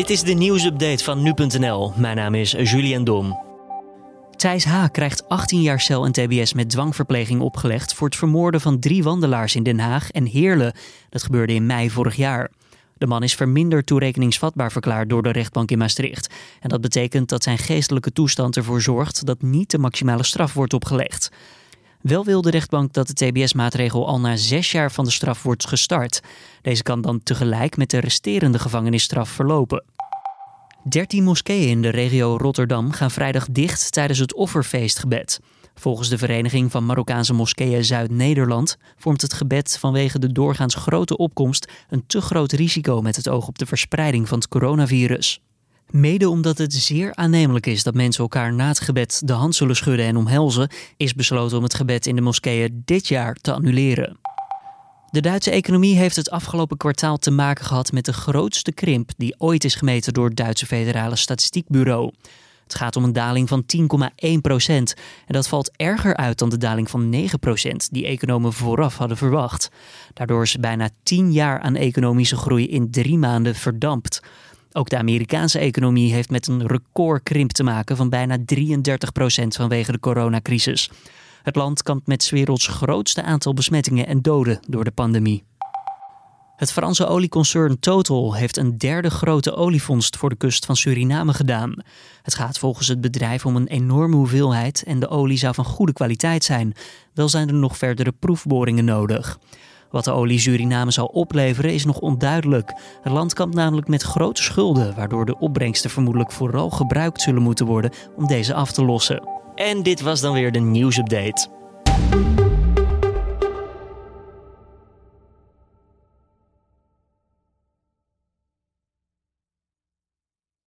Dit is de nieuwsupdate van nu.nl. Mijn naam is Julian Dom. Thijs H. krijgt 18 jaar cel en tbs met dwangverpleging opgelegd voor het vermoorden van drie wandelaars in Den Haag en Heerlen. Dat gebeurde in mei vorig jaar. De man is verminderd toerekeningsvatbaar verklaard door de rechtbank in Maastricht. En dat betekent dat zijn geestelijke toestand ervoor zorgt dat niet de maximale straf wordt opgelegd. Wel wil de rechtbank dat de TBS-maatregel al na zes jaar van de straf wordt gestart. Deze kan dan tegelijk met de resterende gevangenisstraf verlopen. 13 moskeeën in de regio Rotterdam gaan vrijdag dicht tijdens het offerfeestgebed. Volgens de Vereniging van Marokkaanse Moskeeën Zuid-Nederland vormt het gebed vanwege de doorgaans grote opkomst een te groot risico met het oog op de verspreiding van het coronavirus. Mede omdat het zeer aannemelijk is dat mensen elkaar na het gebed de hand zullen schudden en omhelzen, is besloten om het gebed in de moskeeën dit jaar te annuleren. De Duitse economie heeft het afgelopen kwartaal te maken gehad met de grootste krimp die ooit is gemeten door het Duitse Federale Statistiekbureau. Het gaat om een daling van 10,1 procent. En dat valt erger uit dan de daling van 9 procent die economen vooraf hadden verwacht. Daardoor is bijna 10 jaar aan economische groei in drie maanden verdampt. Ook de Amerikaanse economie heeft met een recordkrimp te maken van bijna 33 procent vanwege de coronacrisis. Het land kampt met 's werelds grootste aantal besmettingen en doden door de pandemie. Het Franse olieconcern Total heeft een derde grote olievondst voor de kust van Suriname gedaan. Het gaat volgens het bedrijf om een enorme hoeveelheid en de olie zou van goede kwaliteit zijn. Wel zijn er nog verdere proefboringen nodig. Wat de olie Suriname zal opleveren is nog onduidelijk. Het land kampt namelijk met grote schulden, waardoor de opbrengsten vermoedelijk vooral gebruikt zullen moeten worden om deze af te lossen. En dit was dan weer de nieuwsupdate.